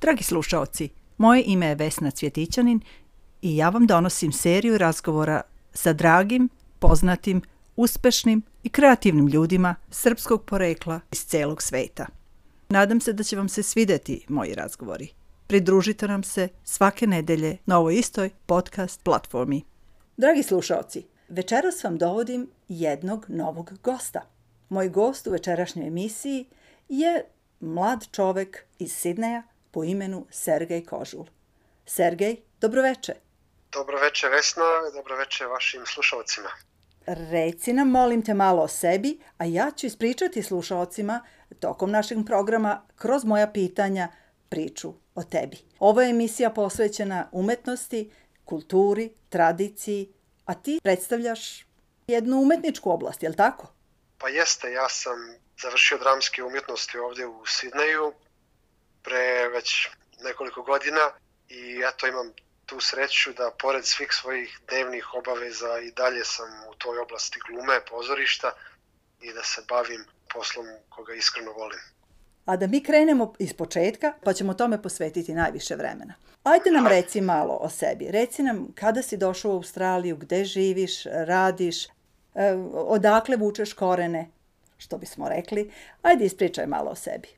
Dragi slušaoci, moje ime je Vesna Cvjetićanin i ja vam donosim seriju razgovora sa dragim, poznatim, uspešnim i kreativnim ljudima srpskog porekla iz celog sveta. Nadam se da će vam se svideti moji razgovori. Pridružite nam se svake nedelje na ovoj istoj podcast platformi. Dragi slušaoci, večeras vam dovodim jednog novog gosta. Moj gost u večerašnjoj emisiji je mlad čovek iz Sidneja po imenu Sergej Kožul. Sergej, dobroveče. Dobroveče Vesna, dobroveče vašim slušalcima. Reci nam, molim te, malo o sebi, a ja ću ispričati slušalcima tokom našeg programa kroz moja pitanja priču o tebi. Ovo je emisija posvećena umetnosti, kulturi, tradiciji, a ti predstavljaš jednu umetničku oblast, je li tako? Pa jeste, ja sam završio dramske umjetnosti ovdje u Sidneju pre već nekoliko godina i eto imam tu sreću da pored svih svojih dnevnih obaveza i dalje sam u toj oblasti glume, pozorišta i da se bavim poslom koga iskreno volim. A da mi krenemo iz početka, pa ćemo tome posvetiti najviše vremena. Ajde nam reci malo o sebi. Reci nam kada si došao u Australiju, gde živiš, radiš, e, odakle vučeš korene, što bismo rekli. Ajde ispričaj malo o sebi.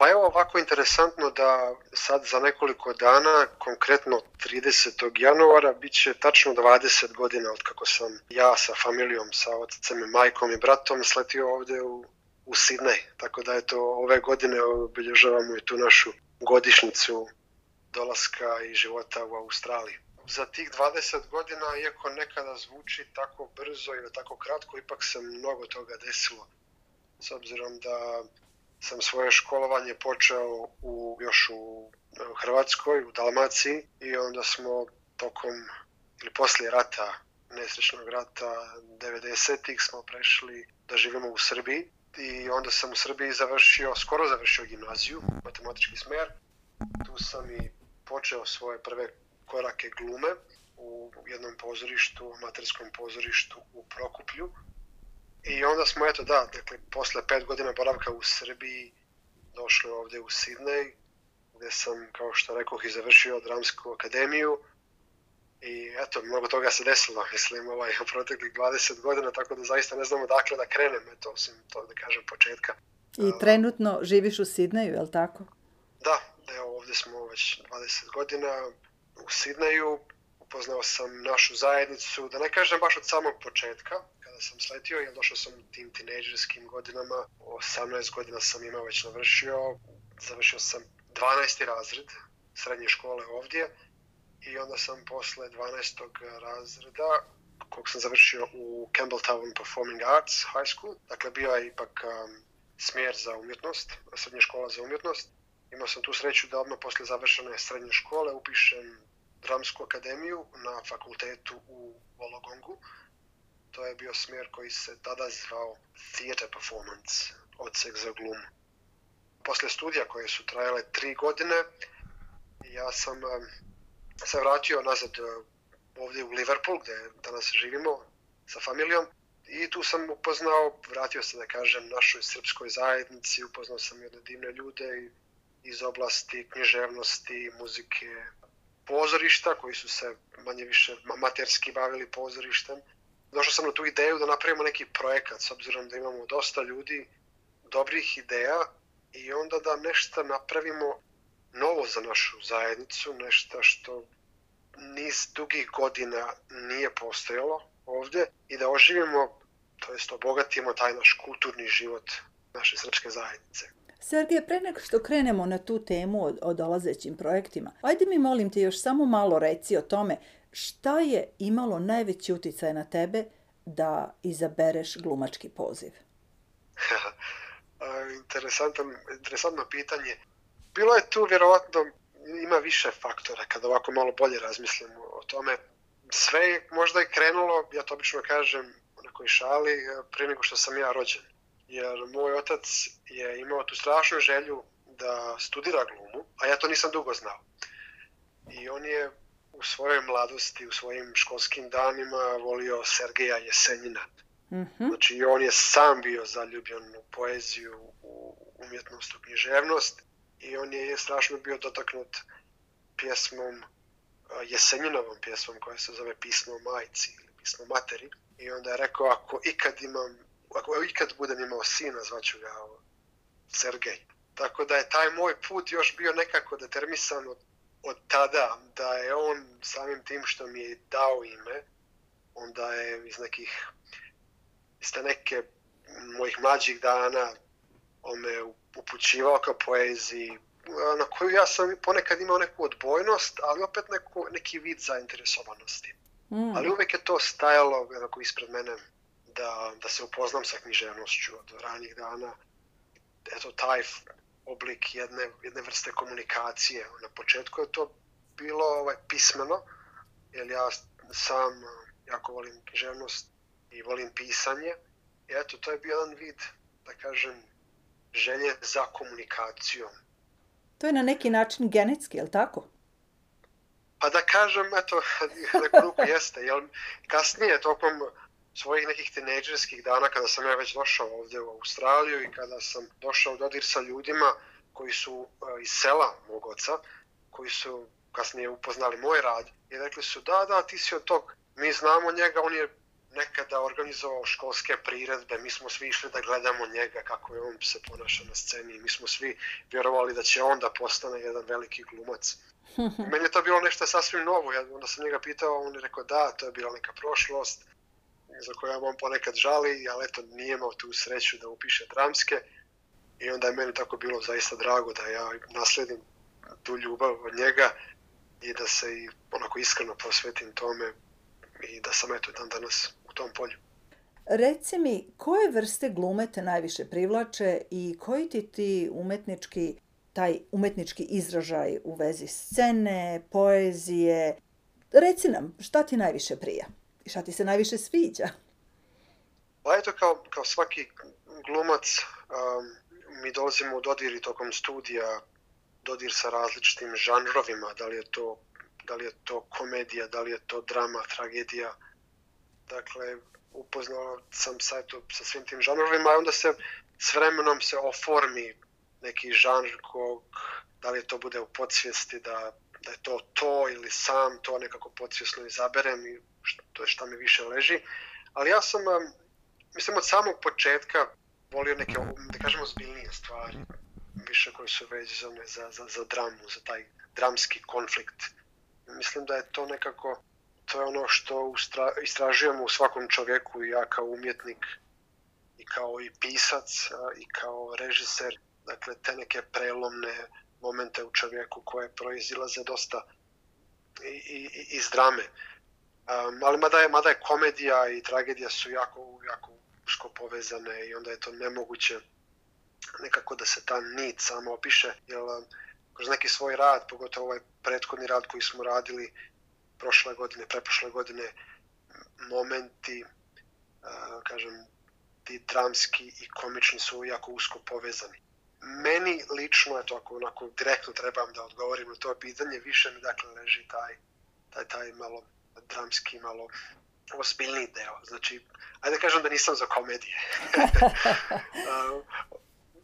Pa evo ovako interesantno da sad za nekoliko dana, konkretno 30. januara, bit će tačno 20 godina od kako sam ja sa familijom, sa otcem i majkom i bratom sletio ovde u, u Sidney. Tako da je to ove godine obilježavamo i tu našu godišnicu dolaska i života u Australiji. Za tih 20 godina, iako nekada zvuči tako brzo ili tako kratko, ipak se mnogo toga desilo. S obzirom da sam svoje školovanje počeo u, još u Hrvatskoj, u Dalmaciji i onda smo tokom ili poslije rata, nesrećnog rata 90-ih smo prešli da živimo u Srbiji i onda sam u Srbiji završio, skoro završio gimnaziju, matematički smer. Tu sam i počeo svoje prve korake glume u jednom pozorištu, amaterskom pozorištu u Prokuplju I onda smo, eto da, dakle, posle pet godina boravka u Srbiji došli ovde u Sidney, gde sam, kao što rekoh, i završio dramsku akademiju. I eto, mnogo toga se desilo, mislim, ovaj, u proteklih 20 godina, tako da zaista ne znamo dakle da krenem, eto, osim to da kažem početka. I trenutno živiš u Sidneju, je li tako? Da, evo, ovde smo već 20 godina u Sidneju, upoznao sam našu zajednicu, da ne kažem baš od samog početka, sam sletio, jer došao sam u tim tinejdžerskim godinama, 18 godina sam imao već navršio, završio sam 12. razred srednje škole ovdje i onda sam posle 12. razreda kog sam završio u Campbelltown Performing Arts High School, dakle bio je ipak um, smjer za umjetnost, srednja škola za umjetnost. Imao sam tu sreću da odmah posle završene srednje škole upišem dramsku akademiju na fakultetu u Vologongu. To je bio smjer koji se tada zvao Theater Performance, odsek za glumu. Posle studija koje su trajale tri godine, ja sam se vratio nazad ovdje u Liverpool, gde danas živimo sa familijom. I tu sam upoznao, vratio se da kažem, našoj srpskoj zajednici, upoznao sam jedne divne ljude iz oblasti književnosti, muzike, pozorišta koji su se manje više materski bavili pozorištem. Došao sam na tu ideju da napravimo neki projekat s obzirom da imamo dosta ljudi, dobrih ideja i onda da nešto napravimo novo za našu zajednicu, nešto što niz dugih godina nije postojalo ovde i da oživimo, to jest obogatimo taj naš kulturni život naše srpske zajednice. Sergije, pre nego što krenemo na tu temu o, dolazećim projektima, ajde mi molim te još samo malo reci o tome šta je imalo najveći uticaj na tebe da izabereš glumački poziv? Interesantan, interesantno pitanje. Bilo je tu vjerovatno, ima više faktora kada ovako malo bolje razmislim o tome. Sve je možda i krenulo, ja to obično kažem u nekoj šali, pre nego što sam ja rođen jer moj otac je imao tu strašnu želju da studira glumu, a ja to nisam dugo znao. I on je u svojoj mladosti, u svojim školskim danima volio Sergeja Jesenjina. Mm -hmm. Znači, on je sam bio zaljubljen u poeziju, u umjetnost, u književnost i on je strašno bio dotaknut pjesmom, Jesenjinovom pjesmom koja se zove Pismo majci ili Pismo materi. I onda je rekao, ako ikad imam, ako ikad budem imao sina, zvaću ga Sergej. Tako da je taj moj put još bio nekako determisan od, od tada, da je on samim tim što mi je dao ime, onda je iz nekih, iz te neke mojih mlađih dana on me upućivao ka poeziji, na koju ja sam ponekad imao neku odbojnost, ali opet neku, neki vid zainteresovanosti. Mm. Ali uvek je to stajalo onako ispred mene da, da se upoznam sa književnošću od ranjih dana. Eto, taj oblik jedne, jedne vrste komunikacije. Na početku je to bilo ovaj, pismeno, jer ja sam jako volim književnost i volim pisanje. I eto, to je bio jedan vid, da kažem, želje za komunikacijom. To je na neki način genetski, je li tako? Pa da kažem, eto, neku ruku jeste. Jel, kasnije, tokom svojih nekih tinejdžerskih dana, kada sam ja već došao ovdje u Australiju i kada sam došao dodir sa ljudima koji su iz sela mog oca, koji su kasnije upoznali moj rad i rekli su da, da, ti si od tog, mi znamo njega, on je nekada organizovao školske priredbe, mi smo svi išli da gledamo njega kako je on se ponaša na sceni mi smo svi vjerovali da će on da postane jedan veliki glumac. Meni je to bilo nešto sasvim novo, ja onda sam njega pitao, on je rekao da, to je bila neka prošlost za koju on ponekad žali, ali eto nije imao tu sreću da upiše dramske. I onda je meni tako bilo zaista drago da ja nasledim tu ljubav od njega i da se i onako iskreno posvetim tome i da sam eto dan danas u tom polju. Reci mi, koje vrste glume te najviše privlače i koji ti ti umetnički, taj umetnički izražaj u vezi scene, poezije, reci nam šta ti najviše prija i šta ti se najviše sviđa? Pa eto kao, kao svaki glumac um, mi dolazimo u dodir tokom studija dodir sa različitim žanrovima, da li je to da li je to komedija, da li je to drama, tragedija. Dakle, upoznao sam sa, eto, sa svim tim žanrovima i onda se s vremenom se oformi neki žanr kog, da li to bude u podsvijesti, da, da je to to ili sam to nekako podsvjesno izaberem i što, to je šta mi više leži. Ali ja sam, mislim, od samog početka volio neke, da kažemo, zbiljnije stvari, više koje su vezane za, za, za dramu, za taj dramski konflikt. Mislim da je to nekako to je ono što istražujemo u svakom čovjeku i ja kao umjetnik i kao i pisac i kao režiser. Dakle te neke prelomne momente u čovjeku koje proizilaze dosta i, i, iz drame um, ali mada je, mada je komedija i tragedija su jako, jako usko povezane i onda je to nemoguće nekako da se ta nit samo opiše jer kroz neki svoj rad, pogotovo ovaj prethodni rad koji smo radili prošle godine, preprošle godine, momenti, uh, kažem, ti dramski i komični su jako usko povezani. Meni lično, eto, ako onako direktno trebam da odgovorim na to pitanje, više mi dakle leži taj, taj, taj malo dramski, malo ozbiljni deo. Znači, ajde da kažem da nisam za komedije. uh,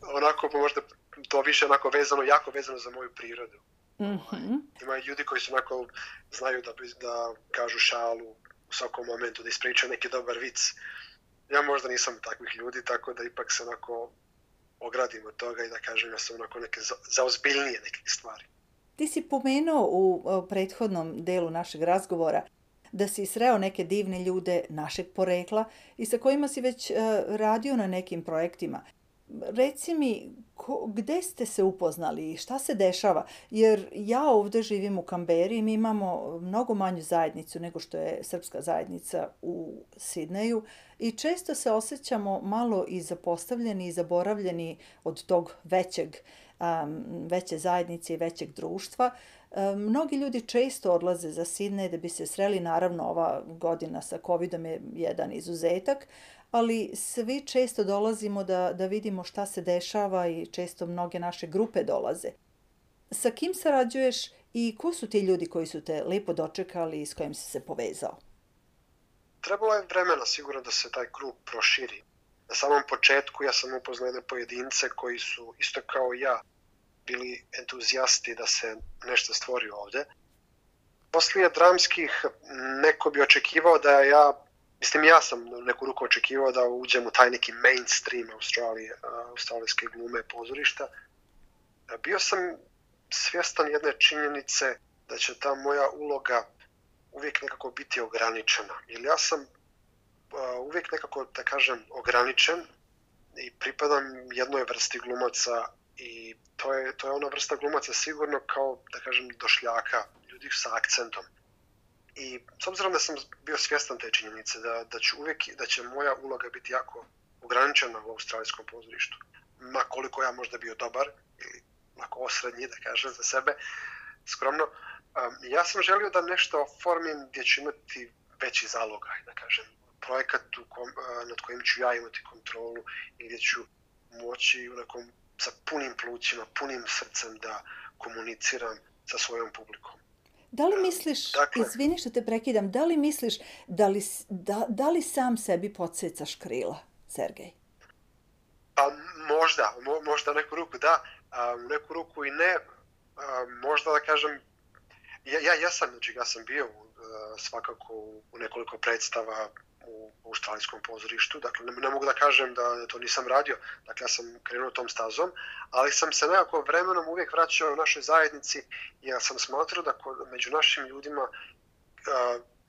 onako možda to više onako vezano, jako vezano za moju prirodu. Mm -hmm. Ima ljudi koji su onako, znaju da, da kažu šalu u svakom momentu, da ispričaju neki dobar vic. Ja možda nisam takvih ljudi, tako da ipak se onako ogradim od toga i da kažem ja sam onako neke za, za ozbiljnije neke stvari. Ti si pomenuo u prethodnom delu našeg razgovora da si sreo neke divne ljude našeg porekla i sa kojima si već uh, radio na nekim projektima. Reci mi, ko, gde ste se upoznali i šta se dešava? Jer ja ovde živim u Kamberi i mi imamo mnogo manju zajednicu nego što je srpska zajednica u Sidneju i često se osjećamo malo i zapostavljeni i zaboravljeni od tog većeg, um, veće zajednice i većeg društva. Um, mnogi ljudi često odlaze za Sidnej da bi se sreli, naravno ova godina sa covidom je jedan izuzetak, ali svi često dolazimo da, da vidimo šta se dešava i često mnoge naše grupe dolaze. Sa kim sarađuješ i ko su ti ljudi koji su te lepo dočekali i s kojim si se povezao? Trebalo je vremena sigurno da se taj krug proširi. Na samom početku ja sam upoznao jedne pojedince koji su isto kao ja bili entuzijasti da se nešto stvori ovde. Poslije dramskih neko bi očekivao da ja, mislim ja sam neku ruku očekivao da uđem u taj neki mainstream Australije, australijske glume pozorišta. Bio sam svjestan jedne činjenice da će ta moja uloga uvijek nekako biti ograničena. Jer ja sam uvijek nekako, da kažem, ograničen i pripadam jednoj vrsti glumaca i to je, to je ona vrsta glumaca sigurno kao, da kažem, došljaka, ljudi sa akcentom. I s obzirom da sam bio svjestan te činjenice, da, da, ću uvijek, da će moja uloga biti jako ograničena u australijskom pozorištu, ma koliko ja možda bio dobar, ili onako osrednji, da kažem, za sebe, skromno, um, ja sam želio da nešto oformim gdje ću imati veći zalogaj, da kažem, projekat u kom, nad kojim ću ja imati kontrolu i gdje ću moći u nekom, sa punim plućima, punim srcem da komuniciram sa svojom publikom. Da li misliš, dakle, izvini što te prekidam, da li misliš da li, da, da li sam sebi podsjecaš krila, Sergej? Pa možda, mo, možda neku ruku da, a, neku ruku i ne, a, možda da kažem, ja, ja, ja sam, znači ja sam bio a, svakako u nekoliko predstava u australijskom pozorištu. Dakle, ne, ne mogu da kažem da to nisam radio. Dakle, ja sam krenuo tom stazom, ali sam se nekako vremenom uvijek vraćao u našoj zajednici i ja sam smatrao da kod, među našim ljudima,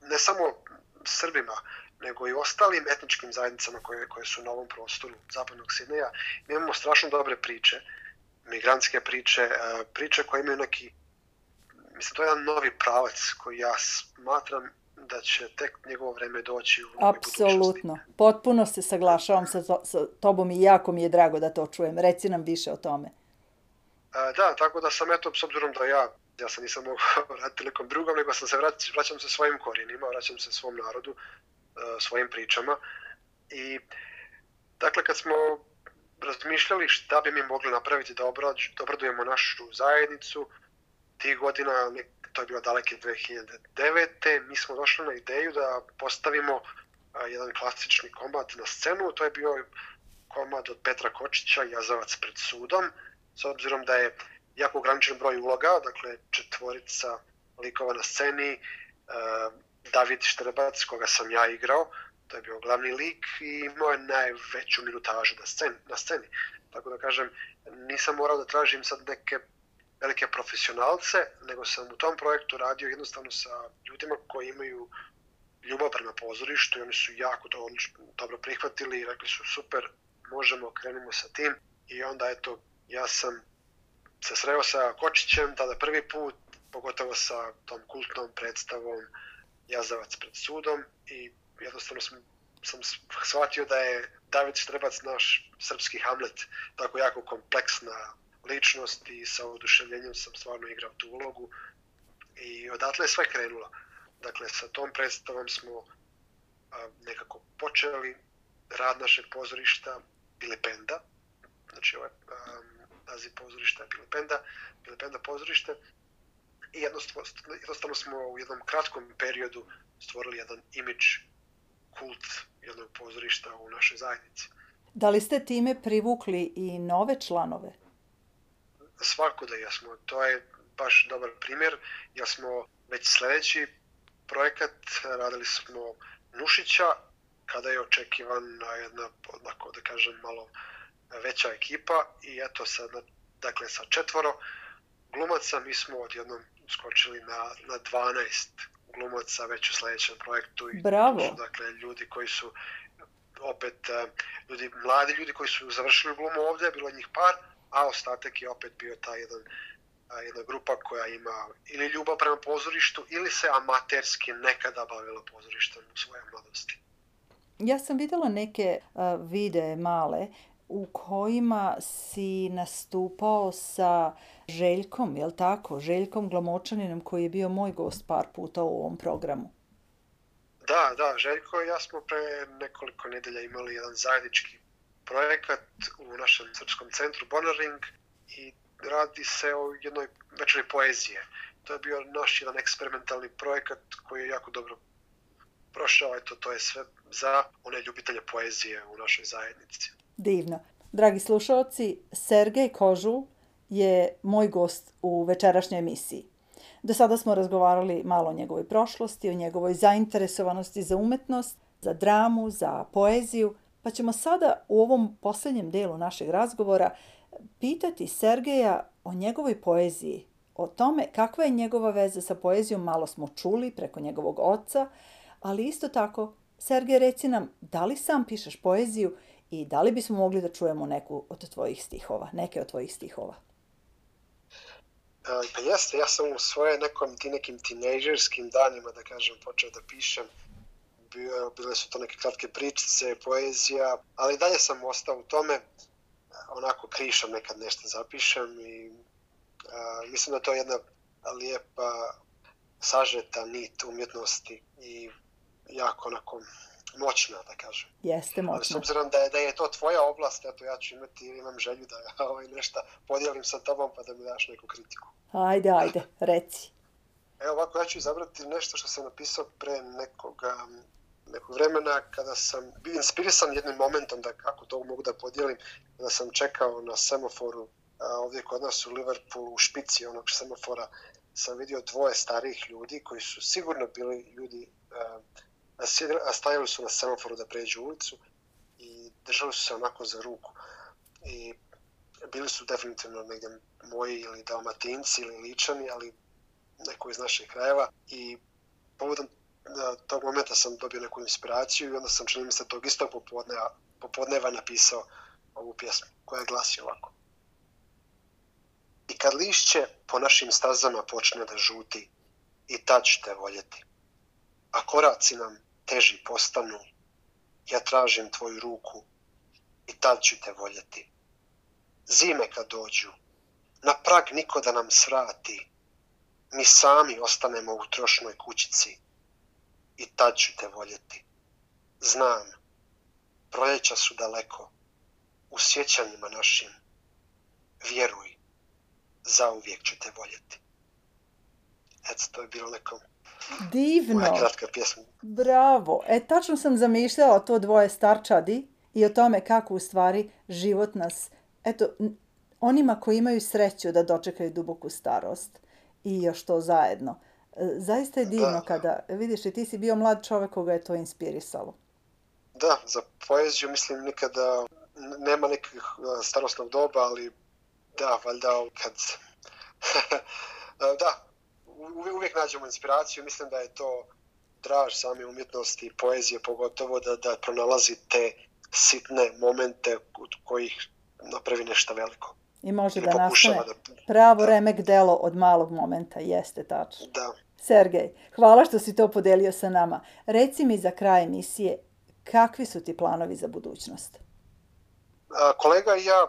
ne samo Srbima, nego i ostalim etničkim zajednicama koje, koje su na ovom prostoru zapadnog Sidneja, imamo strašno dobre priče, migrantske priče, priče koje imaju neki, mislim, to je jedan novi pravac koji ja smatram da će tek njegovo vreme doći u Apsolutno. Potpuno se saglašavam sa, to, sa tobom i jako mi je drago da to čujem. Reci nam više o tome. A, da, tako da sam eto, s obzirom da ja, ja sam nisam mogao raditi nekom drugom, nego sam se vrać, vraćam se svojim korijenima, vraćam se svom narodu, svojim pričama. I, dakle, kad smo razmišljali šta bi mi mogli napraviti da obradujemo našu zajednicu, tih godina to je bilo daleke 2009. Mi smo došli na ideju da postavimo jedan klasični komad na scenu. To je bio komad od Petra Kočića, Jazavac pred sudom. S obzirom da je jako ograničen broj uloga, dakle četvorica likova na sceni, David Štrebac, koga sam ja igrao, to je bio glavni lik i imao je najveću minutažu sceni. Na sceni. Tako da kažem, nisam morao da tražim sad neke velike profesionalce, nego sam u tom projektu radio jednostavno sa ljudima koji imaju ljubav prema pozorištu i oni su jako to dobro prihvatili i rekli su super, možemo, krenimo sa tim. I onda eto, ja sam se sreo sa Kočićem tada prvi put, pogotovo sa tom kultnom predstavom Jazavac pred sudom i jednostavno sam, sam shvatio da je David Štrebac naš srpski Hamlet, tako jako kompleksna ličnost i sa oduševljenjem sam stvarno igrao tu ulogu i odatle je sve krenulo. Dakle, sa tom predstavom smo a, nekako počeli rad našeg pozorišta Pilipenda, znači ovaj naziv pozorišta je Pilipenda, Pilipenda pozorište i jednostavno, jednostavno smo u jednom kratkom periodu stvorili jedan imidž kult jednog pozorišta u našoj zajednici. Da li ste time privukli i nove članove? Svako da jesmo. To je baš dobar primjer, jer smo već sledeći projekat radili smo Nušića, kada je očekivan jedna, onako da kažem, malo veća ekipa i eto sad, dakle, sa četvoro glumaca mi smo odjednom skočili na, na 12 glumaca već u sledećem projektu. I Bravo! Su, dakle, ljudi koji su opet, ljudi, mladi ljudi koji su završili glumu ovde, bilo njih par, a ostatak je opet bio ta jedan, jedna grupa koja ima ili ljubav prema pozorištu ili se amaterski nekada bavila pozorištem u svojoj mladosti. Ja sam videla neke uh, videe male u kojima si nastupao sa Željkom, je li tako? Željkom Glamočaninom koji je bio moj gost par puta u ovom programu. Da, da, Željko i ja smo pre nekoliko nedelja imali jedan zajednički projekat u našem srpskom centru Bonaring i radi se o jednoj večeri poezije. To je bio naš jedan eksperimentalni projekat koji je jako dobro prošao. Eto, to je sve za one ljubitelje poezije u našoj zajednici. Divno. Dragi slušalci, Sergej Kožul je moj gost u večerašnjoj emisiji. Do sada smo razgovarali malo o njegovoj prošlosti, o njegovoj zainteresovanosti za umetnost, za dramu, za poeziju, pa ćemo sada u ovom posljednjem delu našeg razgovora pitati Sergeja o njegovoj poeziji, o tome kakva je njegova veza sa poezijom, malo smo čuli preko njegovog oca, ali isto tako, Sergej, reci nam, da li sam pišeš poeziju i da li bismo mogli da čujemo neku od tvojih stihova, neke od tvojih stihova? Pa jeste, ja sam u svoje nekom ti nekim tinejdžerskim danima, da kažem, počeo da pišem. Bio, bile su to neke kratke pričice, poezija, ali dalje sam ostao u tome. Onako krišom nekad nešto zapišem i a, mislim da to je jedna lijepa sažeta nit umjetnosti i jako onako moćna, da kažem. Jeste moćna. Ali s obzirom da je, da je to tvoja oblast, eto ja ću imati, imam želju da ja ovaj, nešto podijelim sa tobom pa da mi daš neku kritiku. Ajde, ajde, reci. Evo ovako, ja ću izabrati nešto što sam napisao pre nekog, nekog vremena kada sam bio inspirisan jednim momentom, da kako to mogu da podijelim, kada sam čekao na semaforu a, ovdje kod nas u Liverpoolu u špici onog semafora sam vidio dvoje starih ljudi koji su sigurno bili ljudi a, a stajali su na semaforu da pređu ulicu i držali su se onako za ruku. I bili su definitivno negdje moji ili dalmatinci ili ličani, ali neko iz naših krajeva. I povodom tog momenta sam dobio neku inspiraciju i onda sam čini mi se tog istog popodneva, popodneva napisao ovu pjesmu koja glasi ovako. I kad lišće po našim stazama počne da žuti, i tad te voljeti. A koraci nam teži postanu, ja tražim tvoju ruku i tad ću te voljeti. Zime kad dođu, na prag niko da nam svrati, mi sami ostanemo u trošnoj kućici i tad ću te voljeti. Znam, proljeća su daleko, u sjećanjima našim, vjeruj, zauvijek ću te voljeti. Eto, to je bilo neko Divno. Moja kratka pjesma. Bravo. E, tačno sam zamišljala to dvoje starčadi i o tome kako u stvari život nas, eto, onima koji imaju sreću da dočekaju duboku starost i još to zajedno. Zaista je divno da, kada, vidiš, i ti si bio mlad čovek koga je to inspirisalo. Da, za poeziju mislim nikada nema nekih starostnog doba, ali da, valjda kad... da, uvijek nađemo inspiraciju, mislim da je to draž same umjetnosti i poezije pogotovo da, da pronalazi te sitne momente od kojih napravi nešto veliko. I može da nastane da, pravo da. remek delo od malog momenta, jeste tačno. Da. Sergej, hvala što si to podelio sa nama. Reci mi za kraj emisije, kakvi su ti planovi za budućnost? A, kolega i ja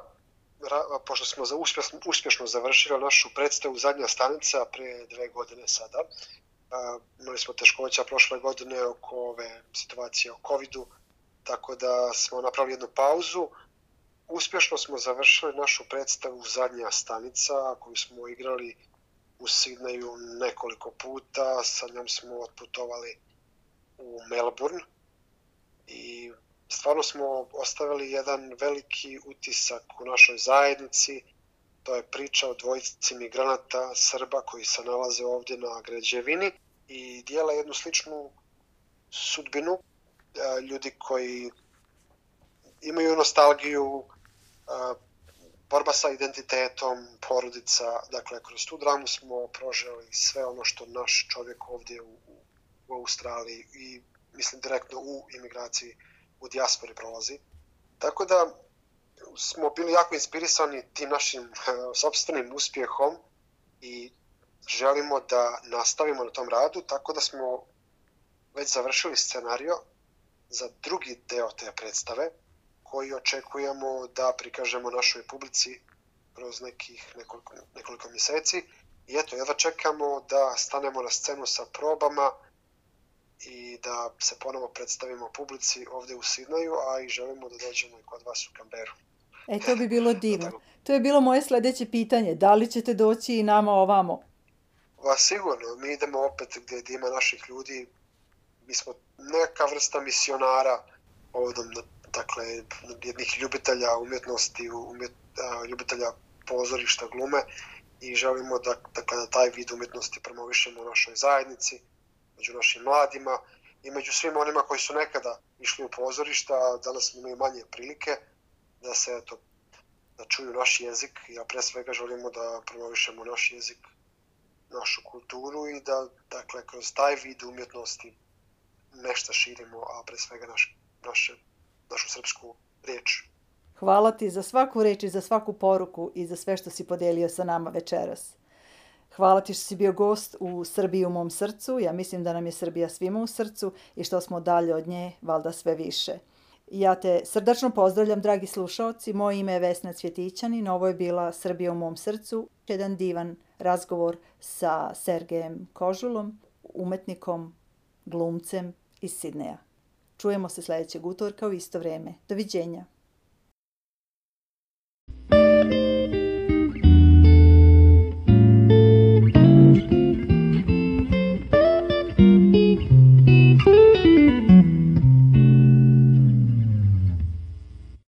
pošto smo za uspješno, uspješno završili našu predstavu zadnja stanica pre dve godine sada. A, imali smo teškoća prošle godine oko ove situacije o COVID-u, tako da smo napravili jednu pauzu. Uspješno smo završili našu predstavu zadnja stanica koju smo igrali u Sidneju nekoliko puta. Sa njom smo otputovali u Melbourne i stvarno smo ostavili jedan veliki utisak u našoj zajednici. To je priča o dvojici migranata Srba koji se nalaze ovdje na građevini i dijela jednu sličnu sudbinu. E, ljudi koji imaju nostalgiju, e, borba sa identitetom, porodica. Dakle, kroz tu dramu smo proželi sve ono što naš čovjek ovdje u, u Australiji i mislim direktno u imigraciji u dijaspori prolazi. Tako da smo bili jako inspirisani tim našim uh, sobstvenim uspjehom i želimo da nastavimo na tom radu, tako da smo već završili scenario za drugi deo te predstave koji očekujemo da prikažemo našoj publici kroz nekih nekoliko, nekoliko mjeseci. I eto, jedva čekamo da stanemo na scenu sa probama, i da se ponovo predstavimo publici ovdje u Sidneju, a i želimo da dođemo i kod vas u Kamberu. E, to bi bilo divno. To je bilo moje sljedeće pitanje. Da li ćete doći i nama ovamo? Va, sigurno. Mi idemo opet gdje, gdje ima naših ljudi. Mi smo neka vrsta misionara povodom dakle, jednih ljubitelja umjetnosti, umjet, ljubitelja pozorišta, glume i želimo da, da kada taj vid umetnosti promovišemo u našoj zajednici, među našim mladima i među svim onima koji su nekada išli u pozorišta, a danas imaju manje prilike da se eto, da čuju naš jezik. Ja pre svega želimo da promovišemo naš jezik, našu kulturu i da dakle, kroz taj vid umjetnosti nešto širimo, a pre svega naš, naše, našu srpsku riječ. Hvala ti za svaku reč i za svaku poruku i za sve što si podelio sa nama večeras. Hvala ti što si bio gost u Srbiji u mom srcu. Ja mislim da nam je Srbija svima u srcu i što smo dalje od nje, valda sve više. Ja te srdačno pozdravljam, dragi slušalci. Moje ime je Vesna Cvjetićanin. Ovo je bila Srbija u mom srcu. Jedan divan razgovor sa Sergejem Kožulom, umetnikom, glumcem iz Sidneja. Čujemo se sledećeg utorka u isto vreme. Doviđenja.